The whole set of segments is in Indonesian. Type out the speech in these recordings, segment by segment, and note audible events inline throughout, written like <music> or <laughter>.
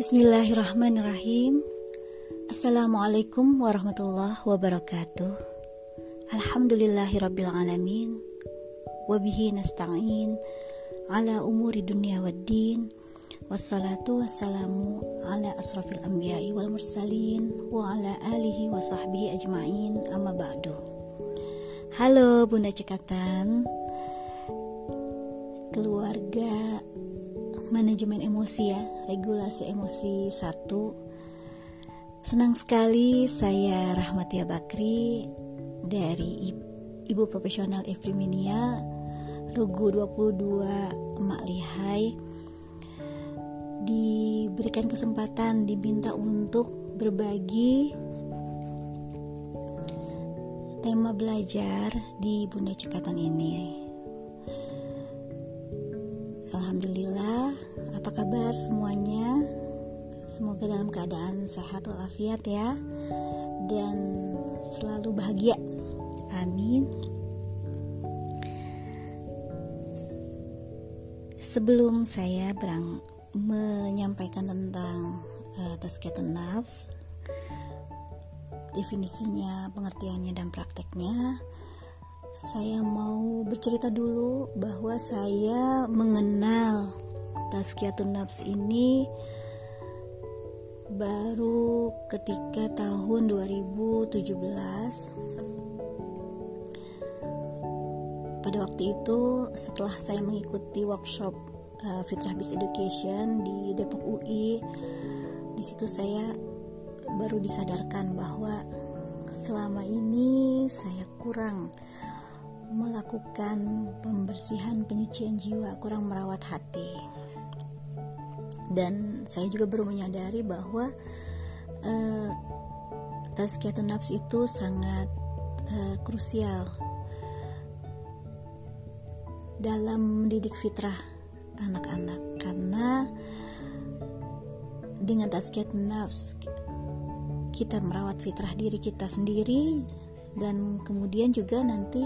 Bismillahirrahmanirrahim. Assalamualaikum warahmatullahi wabarakatuh. Alhamdulillahirrabbilalamin Wabihi nasta'in Ala umuri dunia waddin Wassalatu wassalamu ala asrafil anbiya'i wal mursalin Wa ala alihi wa sahbihi ajma'in. Amma ba'du. Halo Bunda Cekatan. Keluarga manajemen emosi ya, regulasi emosi satu. Senang sekali saya Rahmatia Bakri dari Ibu Profesional Efriminia Rugu 22 Emak Lihai diberikan kesempatan diminta untuk berbagi tema belajar di Bunda Cekatan ini. Alhamdulillah, apa kabar semuanya? Semoga dalam keadaan sehat walafiat ya dan selalu bahagia. Amin. Sebelum saya berang menyampaikan tentang uh, tazkiyatun nafs, definisinya, pengertiannya dan prakteknya, saya mau bercerita dulu bahwa saya mengenal Tazkiyatun Nafs ini baru ketika tahun 2017 pada waktu itu setelah saya mengikuti workshop uh, Fitrah Bis Education di Depok UI di situ saya baru disadarkan bahwa selama ini saya kurang melakukan pembersihan penyucian jiwa, kurang merawat hati. Dan saya juga baru menyadari bahwa uh, tazkiyatun nafs itu sangat uh, krusial dalam mendidik fitrah anak-anak karena dengan tazkiyatun nafs kita merawat fitrah diri kita sendiri dan kemudian juga nanti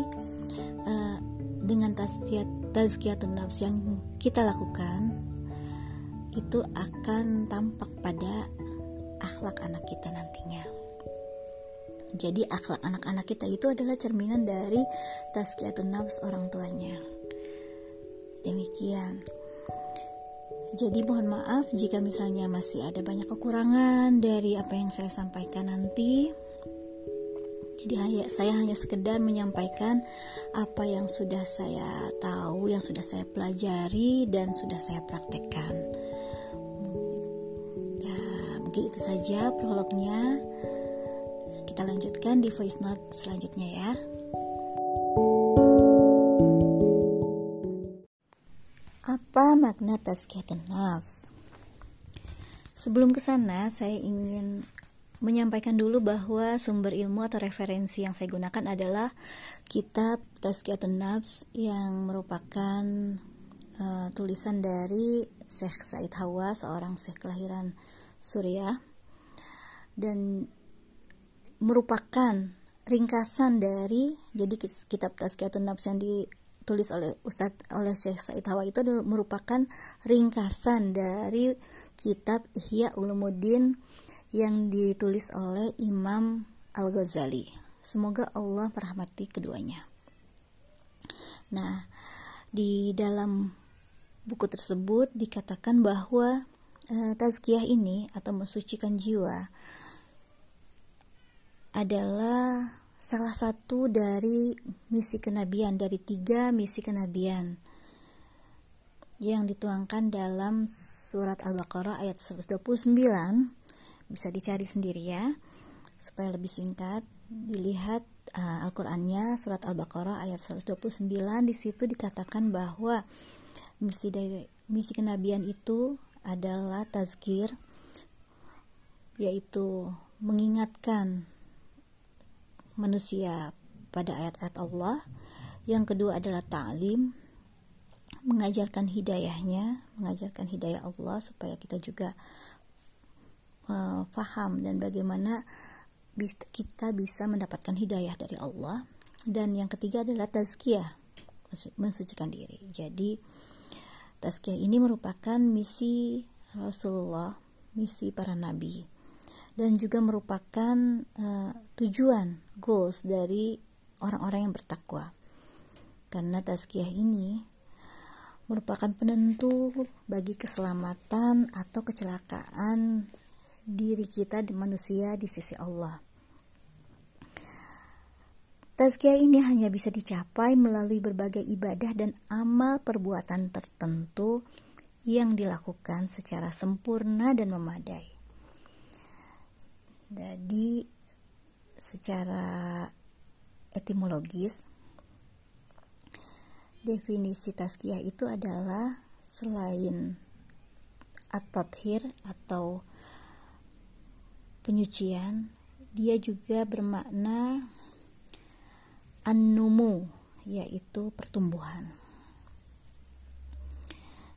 uh, dengan tazkiyatun nafs yang kita lakukan itu akan tampak pada akhlak anak kita nantinya. Jadi akhlak anak-anak kita itu adalah cerminan dari tazkiyatun nafs orang tuanya. Demikian. Jadi mohon maaf jika misalnya masih ada banyak kekurangan dari apa yang saya sampaikan nanti. Jadi saya hanya sekedar menyampaikan apa yang sudah saya tahu, yang sudah saya pelajari dan sudah saya praktekkan. Ya, mungkin itu saja prolognya. Kita lanjutkan di voice note selanjutnya ya. Apa makna tazkiyatun nafs? Sebelum ke sana, saya ingin menyampaikan dulu bahwa sumber ilmu atau referensi yang saya gunakan adalah kitab Tazkiyatun Nafs yang merupakan uh, tulisan dari Syekh Said Hawa, seorang Syekh kelahiran Suriah. Dan merupakan ringkasan dari jadi kitab Tazkiyatun Nafs yang ditulis oleh Ustadz oleh Syekh Said Hawa itu merupakan ringkasan dari kitab Ihya Ulumuddin yang ditulis oleh Imam Al-Ghazali. Semoga Allah merahmati keduanya. Nah, di dalam buku tersebut dikatakan bahwa e, tazkiyah ini atau mensucikan jiwa adalah salah satu dari misi kenabian dari tiga misi kenabian yang dituangkan dalam surat Al-Baqarah ayat 129 bisa dicari sendiri ya supaya lebih singkat. Dilihat uh, Al-Qur'annya surat Al-Baqarah ayat 129 di situ dikatakan bahwa misi dari misi kenabian itu adalah tazkir yaitu mengingatkan manusia pada ayat-ayat Allah. Yang kedua adalah ta'lim mengajarkan hidayahnya mengajarkan hidayah Allah supaya kita juga uh, faham dan bagaimana kita bisa mendapatkan hidayah dari Allah. Dan yang ketiga adalah tazkiyah mensucikan diri. Jadi tazkiyah ini merupakan misi Rasulullah misi para nabi dan juga merupakan uh, tujuan goals dari orang-orang yang bertakwa. Karena tazkiyah ini merupakan penentu bagi keselamatan atau kecelakaan diri kita di manusia di sisi Allah. Tazkiyah ini hanya bisa dicapai melalui berbagai ibadah dan amal perbuatan tertentu yang dilakukan secara sempurna dan memadai. Jadi, secara etimologis, definisi tazkiyah itu adalah selain at-tathir atau penyucian, dia juga bermakna an-numu yaitu pertumbuhan.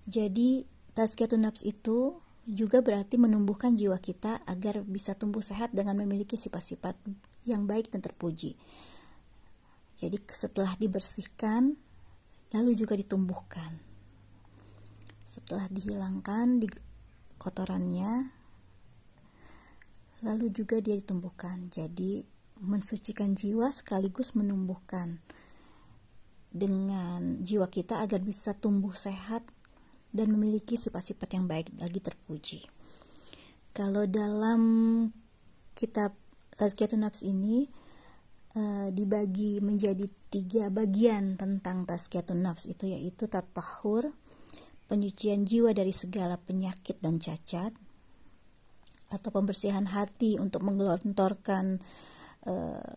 Jadi tazkiyatun nafs itu juga berarti menumbuhkan jiwa kita agar bisa tumbuh sehat dengan memiliki sifat-sifat yang baik dan terpuji. Jadi setelah dibersihkan lalu juga ditumbuhkan. Setelah dihilangkan di kotorannya, lalu juga dia ditumbuhkan. Jadi mensucikan jiwa sekaligus menumbuhkan dengan jiwa kita agar bisa tumbuh sehat dan memiliki sifat-sifat yang baik lagi terpuji. Kalau dalam kitab Tazkiyatun Nafs ini uh, dibagi menjadi tiga bagian tentang tazkiyatun nafs itu yaitu tatahur, penyucian jiwa dari segala penyakit dan cacat, atau pembersihan hati untuk menggelontorkan uh,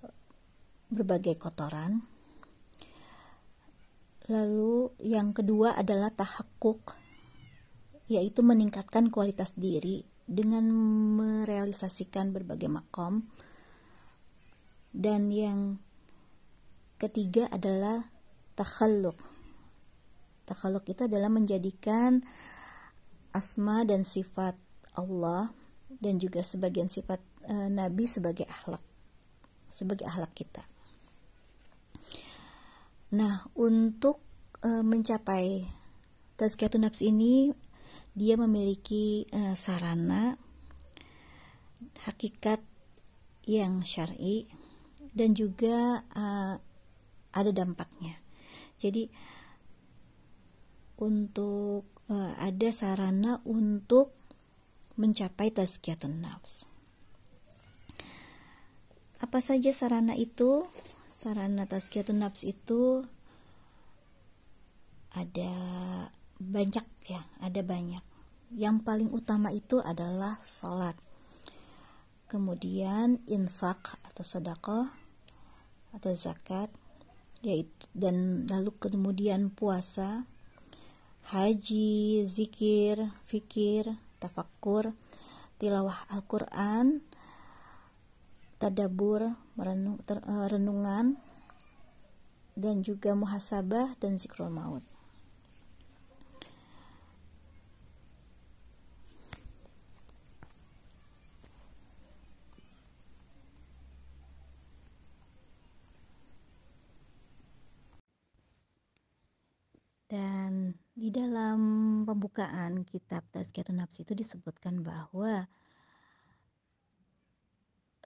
berbagai kotoran. Lalu yang kedua adalah tahakuk, yaitu meningkatkan kualitas diri dengan merealisasikan berbagai makom dan yang ketiga adalah takhaluk takhaluk itu adalah menjadikan asma dan sifat Allah dan juga sebagian sifat e, Nabi sebagai akhlak sebagai akhlak kita. Nah, untuk e, mencapai tazkiyatun nafs ini dia memiliki e, sarana hakikat yang syar'i dan juga uh, ada dampaknya. Jadi untuk uh, ada sarana untuk mencapai tazkiyatun nafs. Apa saja sarana itu? Sarana tazkiyatun nafs itu ada banyak ya, ada banyak. Yang paling utama itu adalah sholat. Kemudian infak atau sedekah atau zakat yaitu dan lalu kemudian puasa haji zikir fikir tafakur tilawah Al-Quran tadabur merenung, ter, uh, renungan dan juga muhasabah dan zikrul maut. Dan di dalam pembukaan kitab Tazkiyatun Nafs itu disebutkan bahwa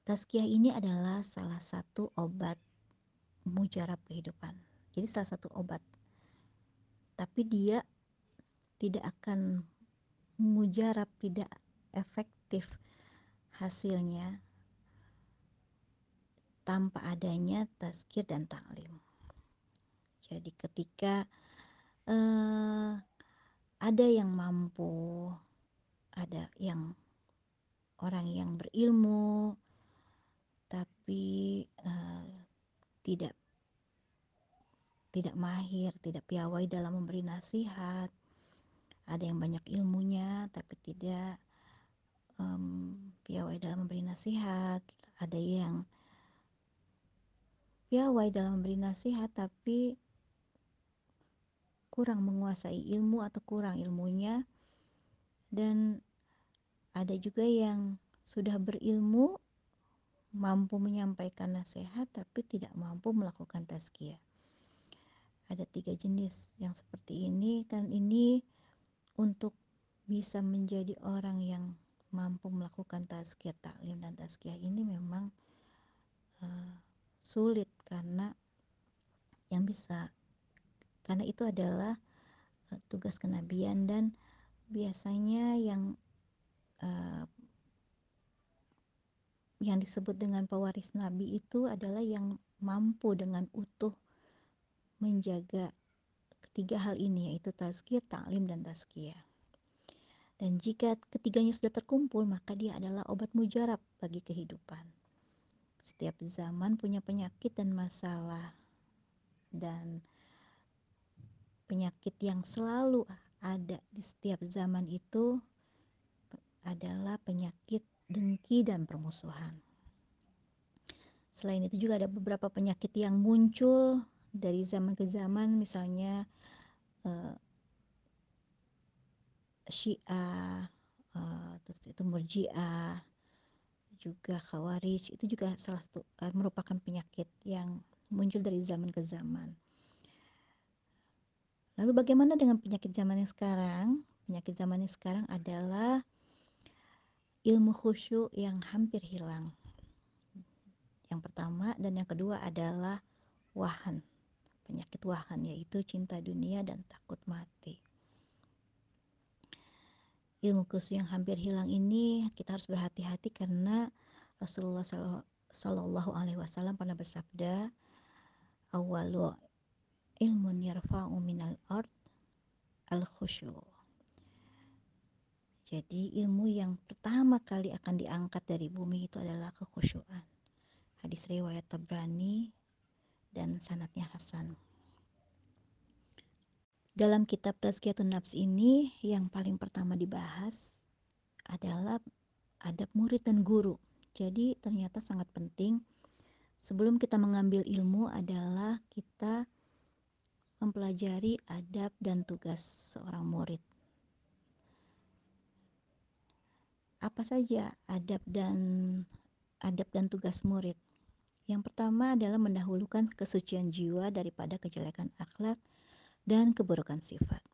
Tazkiyah ini adalah salah satu obat mujarab kehidupan. Jadi salah satu obat. Tapi dia tidak akan mujarab, tidak efektif hasilnya tanpa adanya tazkir dan taklim. Jadi ketika uh, ada yang mampu, ada yang orang yang berilmu, tapi uh, tidak tidak mahir, tidak piawai dalam memberi nasihat. Ada yang banyak ilmunya, tapi tidak um, piawai dalam memberi nasihat. Ada yang piawai dalam memberi nasihat, tapi kurang menguasai ilmu atau kurang ilmunya dan ada juga yang sudah berilmu mampu menyampaikan nasihat tapi tidak mampu melakukan tazkiyah. Ada tiga jenis yang seperti ini kan ini untuk bisa menjadi orang yang mampu melakukan tazkiyah taklim dan tazkiyah ini memang uh, sulit karena yang bisa karena itu adalah uh, tugas kenabian dan biasanya yang uh, yang disebut dengan pewaris nabi itu adalah yang mampu dengan utuh menjaga ketiga hal ini yaitu tazkiyah, taklim dan tazkiyah. Dan jika ketiganya sudah terkumpul, maka dia adalah obat mujarab bagi kehidupan. Setiap zaman punya penyakit dan masalah dan penyakit yang selalu ada di setiap zaman itu adalah penyakit dengki dan permusuhan. Selain itu juga ada beberapa penyakit yang muncul dari zaman ke zaman misalnya uh, Syiah, uh, terus itu Murji'ah, juga Khawarij itu juga salah satu uh, merupakan penyakit yang muncul dari zaman ke zaman. Lalu bagaimana dengan penyakit zaman yang sekarang? Penyakit zaman yang sekarang adalah ilmu khusyuk yang hampir hilang. Yang pertama dan yang kedua adalah wahan. Penyakit wahan yaitu cinta dunia dan takut mati. Ilmu khusyuk yang hampir hilang ini kita harus berhati-hati karena Rasulullah Shallallahu Alaihi Wasallam pernah bersabda, awalu ilmun yarfa'u minal ard al khusyuk jadi ilmu yang pertama kali akan diangkat dari bumi itu adalah kekhusyuan. Hadis riwayat Tabrani dan sanatnya Hasan. Dalam kitab Tazkiyatun Nafs ini yang paling pertama dibahas adalah adab murid dan guru. Jadi ternyata sangat penting sebelum kita mengambil ilmu adalah kita mempelajari adab dan tugas seorang murid. apa saja adab dan adab dan tugas murid? Yang pertama adalah mendahulukan kesucian jiwa daripada kejelekan akhlak dan keburukan sifat.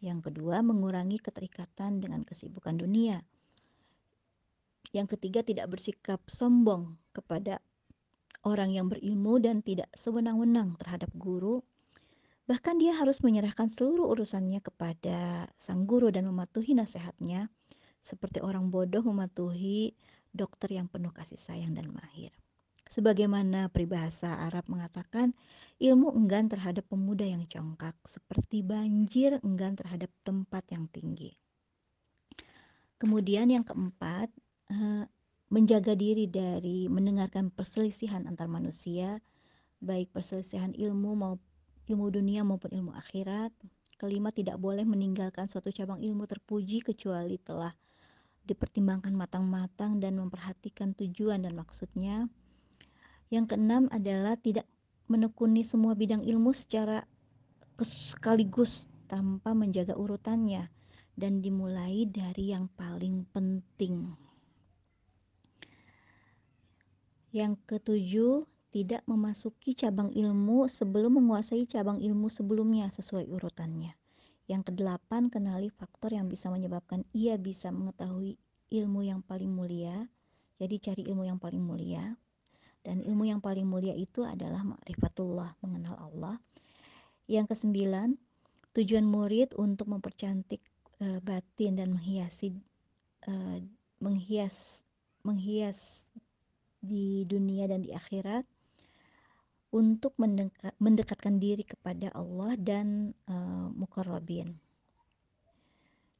Yang kedua, mengurangi keterikatan dengan kesibukan dunia. Yang ketiga, tidak bersikap sombong kepada orang yang berilmu dan tidak sewenang-wenang terhadap guru. Bahkan dia harus menyerahkan seluruh urusannya kepada sang guru dan mematuhi nasihatnya seperti orang bodoh mematuhi dokter yang penuh kasih sayang dan mahir. Sebagaimana peribahasa Arab mengatakan, ilmu enggan terhadap pemuda yang congkak, seperti banjir enggan terhadap tempat yang tinggi. Kemudian yang keempat, eh, menjaga diri dari mendengarkan perselisihan antar manusia, baik perselisihan ilmu maupun ilmu dunia maupun ilmu akhirat. Kelima, tidak boleh meninggalkan suatu cabang ilmu terpuji kecuali telah dipertimbangkan matang-matang dan memperhatikan tujuan dan maksudnya. Yang keenam adalah tidak menekuni semua bidang ilmu secara sekaligus tanpa menjaga urutannya dan dimulai dari yang paling penting. Yang ketujuh, tidak memasuki cabang ilmu sebelum menguasai cabang ilmu sebelumnya sesuai urutannya. Yang kedelapan, kenali faktor yang bisa menyebabkan ia bisa mengetahui ilmu yang paling mulia. Jadi cari ilmu yang paling mulia. Dan ilmu yang paling mulia itu adalah ma'rifatullah, mengenal Allah. Yang kesembilan, tujuan murid untuk mempercantik uh, batin dan menghiasi uh, menghias menghias di dunia dan di akhirat untuk mendekat, mendekatkan diri kepada Allah dan uh, mukarrabin.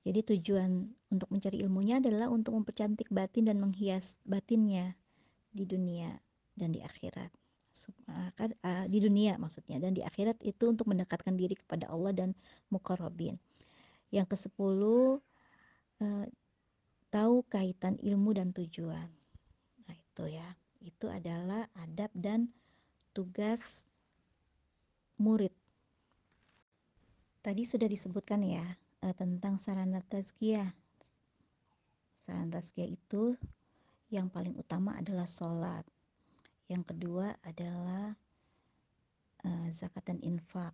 Jadi tujuan untuk mencari ilmunya adalah untuk mempercantik batin dan menghias batinnya di dunia dan di akhirat. Uh, di dunia maksudnya dan di akhirat itu untuk mendekatkan diri kepada Allah dan mukarrabin. Yang ke sepuluh uh, tahu kaitan ilmu dan tujuan. Nah, itu ya. Itu adalah adab dan tugas murid. Tadi sudah disebutkan ya uh, tentang sarana tazkiyah. Sarana tazkiyah itu yang paling utama adalah sholat. Yang kedua adalah uh, zakat dan infak.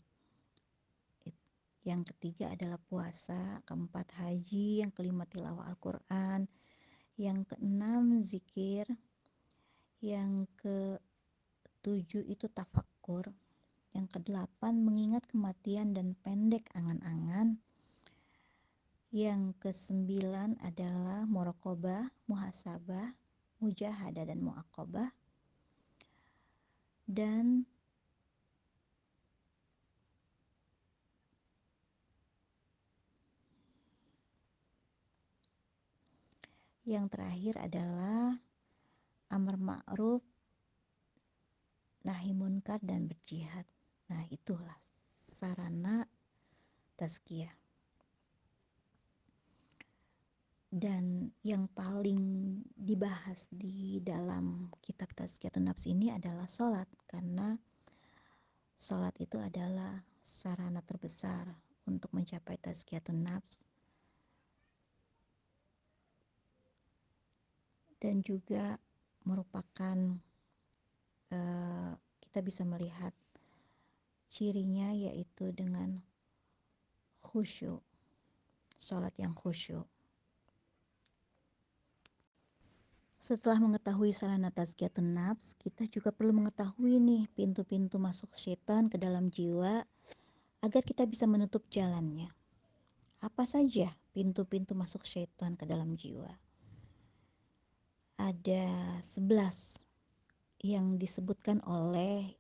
Yang ketiga adalah puasa, keempat haji, yang kelima tilawah Al-Quran, yang keenam zikir, yang ketujuh itu tafakur, yang kedelapan mengingat kematian dan pendek angan-angan, yang kesembilan adalah muraqabah, muhasabah, mujahadah dan muaqabah. Dan yang terakhir adalah amar ma'ruf, nahi munkar dan berjihad. Nah, itulah sarana tazkiyah. dan yang paling dibahas di dalam kitab Tazkiyatun Nafs ini adalah sholat karena sholat itu adalah sarana terbesar untuk mencapai Tazkiyatun Nafs dan juga merupakan uh, kita bisa melihat cirinya yaitu dengan khusyuk sholat yang khusyuk Setelah mengetahui sarana tazkiyatun nafs, kita juga perlu mengetahui nih pintu-pintu masuk setan ke dalam jiwa agar kita bisa menutup jalannya. Apa saja pintu-pintu masuk setan ke dalam jiwa? Ada 11 yang disebutkan oleh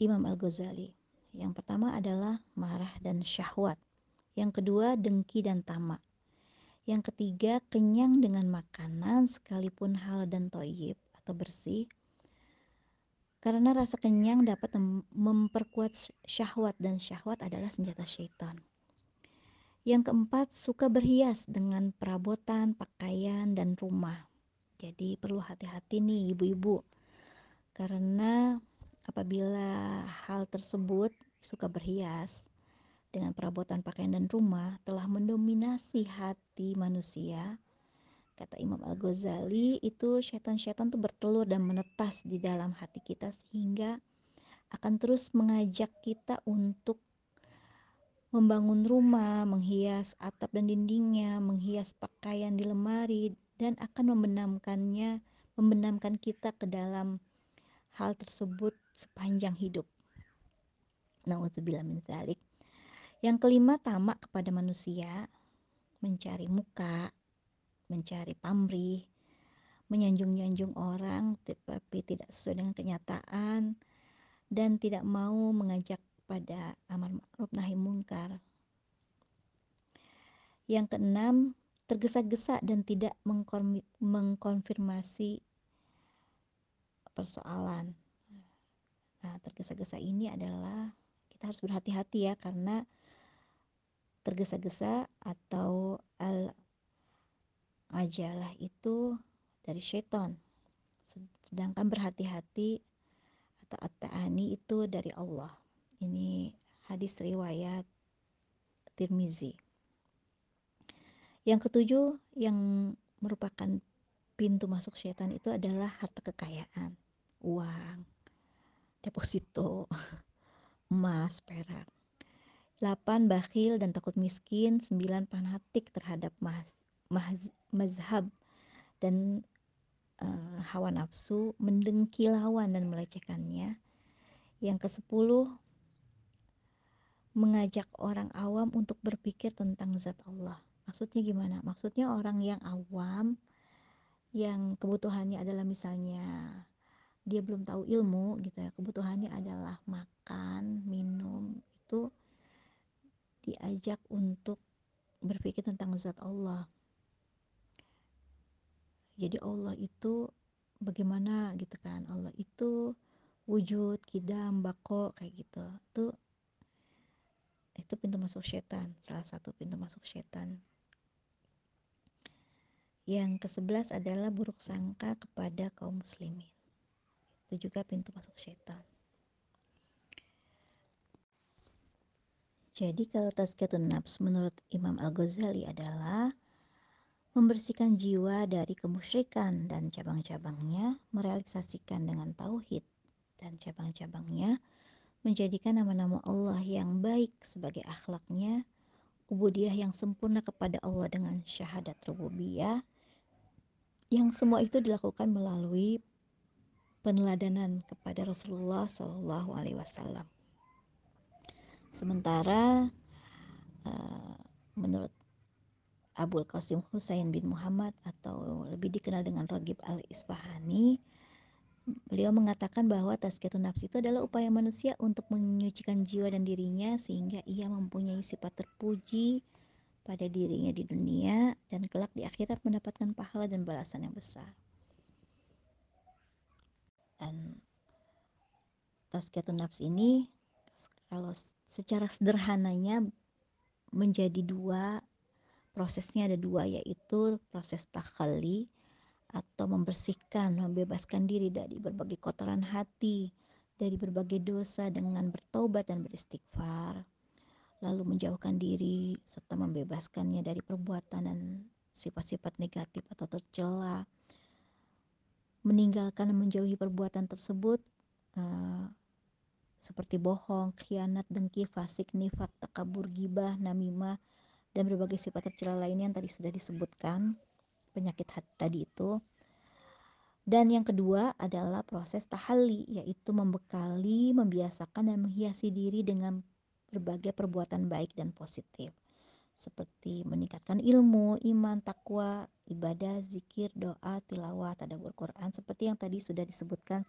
Imam Al-Ghazali. Yang pertama adalah marah dan syahwat. Yang kedua dengki dan tamak. Yang ketiga, kenyang dengan makanan sekalipun hal dan toyib atau bersih. Karena rasa kenyang dapat memperkuat syahwat dan syahwat adalah senjata syaitan. Yang keempat, suka berhias dengan perabotan, pakaian, dan rumah. Jadi perlu hati-hati nih ibu-ibu. Karena apabila hal tersebut suka berhias, dengan perabotan pakaian dan rumah telah mendominasi hati manusia. Kata Imam Al-Ghazali, itu setan-setan itu bertelur dan menetas di dalam hati kita sehingga akan terus mengajak kita untuk membangun rumah, menghias atap dan dindingnya, menghias pakaian di lemari dan akan membenamkannya, membenamkan kita ke dalam hal tersebut sepanjang hidup. Nauzubillah min zalik. Yang kelima, tamak kepada manusia, mencari muka, mencari pamrih, menyanjung-nyanjung orang tetapi tidak sesuai dengan kenyataan dan tidak mau mengajak pada amar ma'ruf nahi munkar. Yang keenam, tergesa-gesa dan tidak mengkonfirmasi persoalan. Nah, tergesa-gesa ini adalah kita harus berhati-hati ya karena tergesa-gesa atau al ajalah itu dari syaitan. Sedangkan berhati-hati atau at-ta'ani itu dari Allah. Ini hadis riwayat Tirmizi yang ketujuh yang merupakan pintu masuk syaitan itu adalah harta kekayaan uang deposito <laughs> emas perak 8 bakhil dan takut miskin, 9 fanatik terhadap maz, maz, mazhab dan uh, hawa nafsu, mendengki lawan dan melecehkannya. Yang ke-10 mengajak orang awam untuk berpikir tentang zat Allah. Maksudnya gimana? Maksudnya orang yang awam yang kebutuhannya adalah misalnya dia belum tahu ilmu gitu ya, kebutuhannya adalah makan, minum, itu diajak untuk berpikir tentang zat Allah. Jadi Allah itu bagaimana gitu kan? Allah itu wujud, kidam, bako kayak gitu. Itu itu pintu masuk setan, salah satu pintu masuk setan. Yang ke-11 adalah buruk sangka kepada kaum muslimin. Itu juga pintu masuk setan. Jadi kalau tazkiyatun nafs menurut Imam Al-Ghazali adalah membersihkan jiwa dari kemusyrikan dan cabang-cabangnya, merealisasikan dengan tauhid dan cabang-cabangnya, menjadikan nama-nama Allah yang baik sebagai akhlaknya, ubudiyah yang sempurna kepada Allah dengan syahadat rububiyah, yang semua itu dilakukan melalui peneladanan kepada Rasulullah Shallallahu Alaihi Wasallam. Sementara uh, menurut Abul Qasim Husain bin Muhammad atau lebih dikenal dengan Ragib al-Isfahani beliau mengatakan bahwa tazkiyatun nafs itu adalah upaya manusia untuk menyucikan jiwa dan dirinya sehingga ia mempunyai sifat terpuji pada dirinya di dunia dan kelak di akhirat mendapatkan pahala dan balasan yang besar. Dan tazkiyatun nafs ini kalau secara sederhananya menjadi dua prosesnya ada dua yaitu proses takhali atau membersihkan membebaskan diri dari berbagai kotoran hati dari berbagai dosa dengan bertobat dan beristighfar lalu menjauhkan diri serta membebaskannya dari perbuatan dan sifat-sifat negatif atau tercela. Meninggalkan menjauhi perbuatan tersebut uh, seperti bohong, khianat, dengki, fasik, nifak, takabur, gibah, namimah, dan berbagai sifat tercela lainnya yang tadi sudah disebutkan penyakit hati tadi itu. Dan yang kedua adalah proses tahalli yaitu membekali, membiasakan dan menghiasi diri dengan berbagai perbuatan baik dan positif seperti meningkatkan ilmu, iman, takwa, ibadah, zikir, doa, tilawah, tadabbur Quran seperti yang tadi sudah disebutkan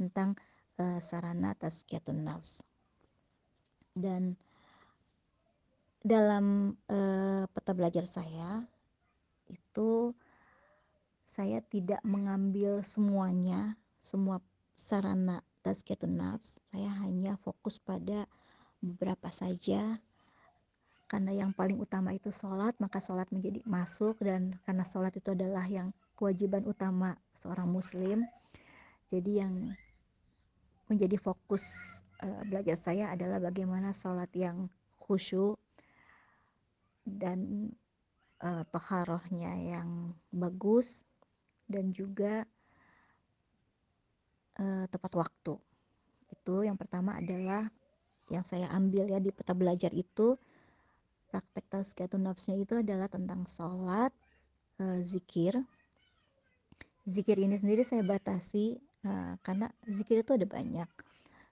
tentang uh, sarana tazkiyatun nafs. Dan dalam uh, peta belajar saya itu saya tidak mengambil semuanya semua sarana tazkiyatun nafs saya hanya fokus pada beberapa saja. Karena yang paling utama itu sholat maka sholat menjadi masuk dan karena sholat itu adalah yang kewajiban utama seorang muslim jadi yang menjadi fokus uh, belajar saya adalah bagaimana sholat yang khusyuk dan uh, toharohnya yang bagus dan juga uh, tepat waktu. Itu yang pertama adalah yang saya ambil ya di peta belajar itu praktek tazkiyatun nafsnya itu adalah tentang sholat uh, zikir. Zikir ini sendiri saya batasi uh, karena zikir itu ada banyak.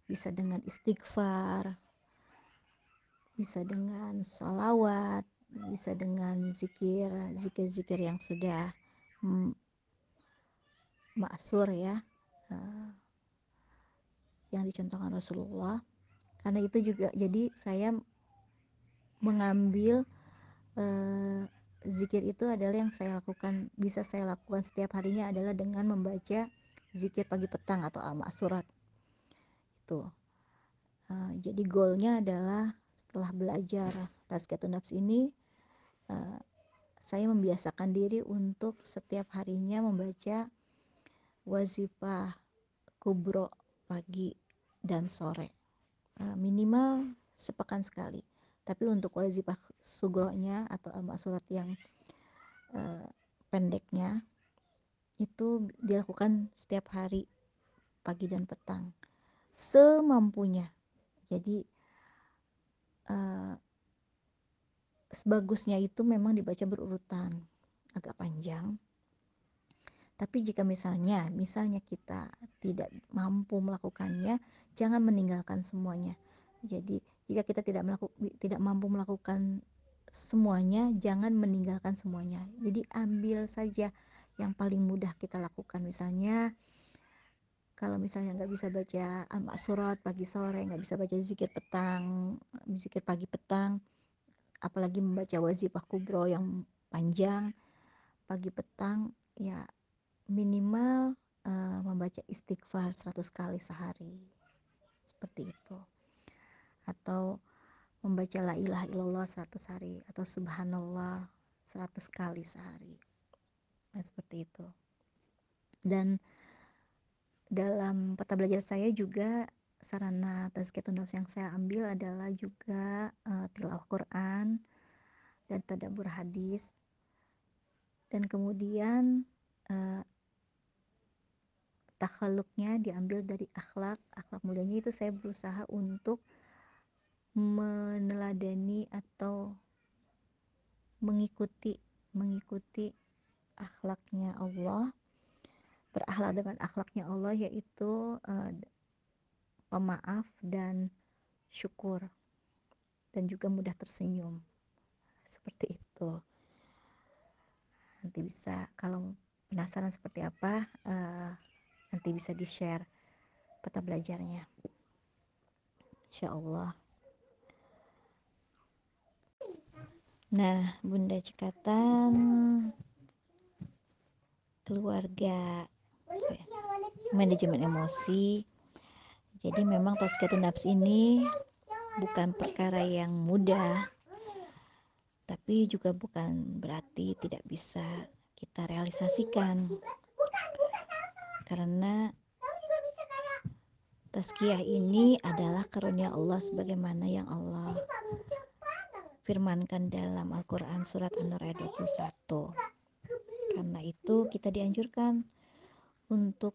Bisa dengan istighfar bisa dengan salawat bisa dengan zikir zikir-zikir yang sudah mm, maksur ya uh, yang dicontohkan Rasulullah karena itu juga jadi saya mengambil uh, zikir itu adalah yang saya lakukan bisa saya lakukan setiap harinya adalah dengan membaca zikir pagi petang atau al-ma'surat itu. Uh, jadi goalnya adalah setelah belajar tazkiyatun nafs ini uh, saya membiasakan diri untuk setiap harinya membaca wazifah kubro pagi dan sore minimal sepekan sekali. Tapi untuk wazifah sugronya atau al surat yang uh, pendeknya itu dilakukan setiap hari pagi dan petang. Semampunya. Jadi uh, sebagusnya itu memang dibaca berurutan. Agak panjang tapi jika misalnya misalnya kita tidak mampu melakukannya jangan meninggalkan semuanya. Jadi jika kita tidak melakukan tidak mampu melakukan semuanya jangan meninggalkan semuanya. Jadi ambil saja yang paling mudah kita lakukan. Misalnya kalau misalnya nggak bisa baca al-ma'surat pagi sore nggak bisa baca zikir petang zikir pagi petang apalagi membaca wazifah kubro yang panjang pagi petang ya minimal uh, membaca istighfar 100 kali sehari. Seperti itu. Atau membaca la ilaha illallah 100 hari atau subhanallah 100 kali sehari. Nah, seperti itu. Dan dalam peta belajar saya juga sarana tazkiyatun nafs yang saya ambil adalah juga uh, tilawah Quran dan tadabur hadis. Dan kemudian uh, takhaluknya diambil dari akhlak. Akhlak mulianya itu saya berusaha untuk meneladani atau mengikuti mengikuti akhlaknya Allah berakhlak dengan akhlaknya Allah yaitu uh, pemaaf dan syukur dan juga mudah tersenyum. Seperti itu. Nanti bisa kalau penasaran seperti apa uh, nanti bisa di share peta belajarnya Insya Allah Nah, Bunda Cekatan keluarga manajemen emosi. Jadi memang tazkiyatun nafs ini bukan perkara yang mudah. Tapi juga bukan berarti tidak bisa kita realisasikan. Karena tazkiyah ini adalah karunia Allah sebagaimana yang Allah firmankan dalam Al-Quran surat An-Nur ayat 21 karena itu kita dianjurkan untuk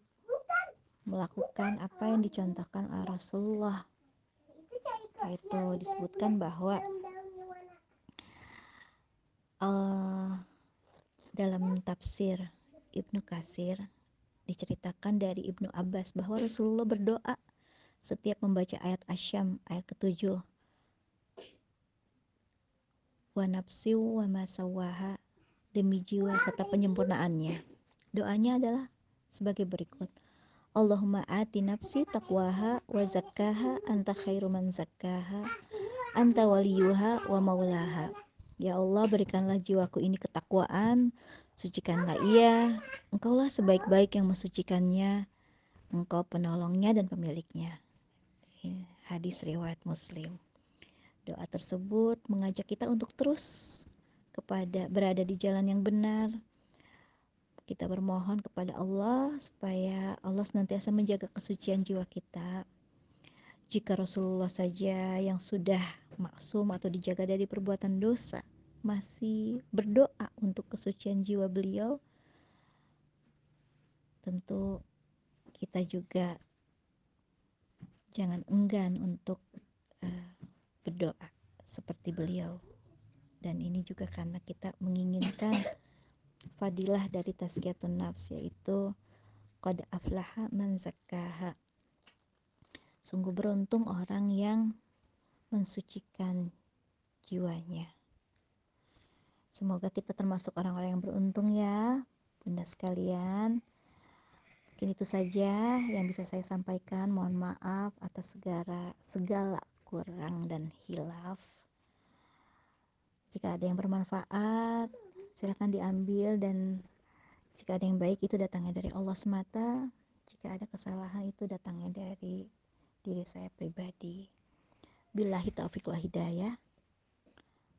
melakukan apa yang dicontohkan oleh Rasulullah. Yaitu disebutkan bahwa uh, dalam tafsir Ibnu Kasir diceritakan dari Ibnu Abbas bahwa Rasulullah berdoa setiap membaca ayat Asyam ayat ketujuh wa nafsi wa masawaha demi jiwa serta penyempurnaannya. Doanya adalah sebagai berikut. Allahumma ati nafsi taqwaha wa zakkaha anta khairu man zakkaha anta waliyuha wa maulaha. Ya Allah berikanlah jiwaku ini ketakwaan, sucikanlah ia, engkaulah sebaik-baik yang mensucikannya, engkau penolongnya dan pemiliknya. Hadis riwayat Muslim. Doa tersebut mengajak kita untuk terus kepada berada di jalan yang benar. Kita bermohon kepada Allah supaya Allah senantiasa menjaga kesucian jiwa kita. Jika Rasulullah saja yang sudah maksum atau dijaga dari perbuatan dosa masih berdoa untuk kesucian jiwa beliau, tentu kita juga jangan enggan untuk uh, berdoa seperti beliau. Dan ini juga karena kita menginginkan fadilah dari tazkiyatun nafs yaitu qad aflaha man zakkaha. Sungguh beruntung orang yang mensucikan jiwanya semoga kita termasuk orang-orang yang beruntung ya bunda sekalian mungkin itu saja yang bisa saya sampaikan mohon maaf atas segala segala kurang dan hilaf. Jika ada yang bermanfaat, silakan diambil dan jika ada yang baik itu datangnya dari Allah semata. Jika ada kesalahan itu datangnya dari diri saya pribadi. Billahi taufiq wal hidayah.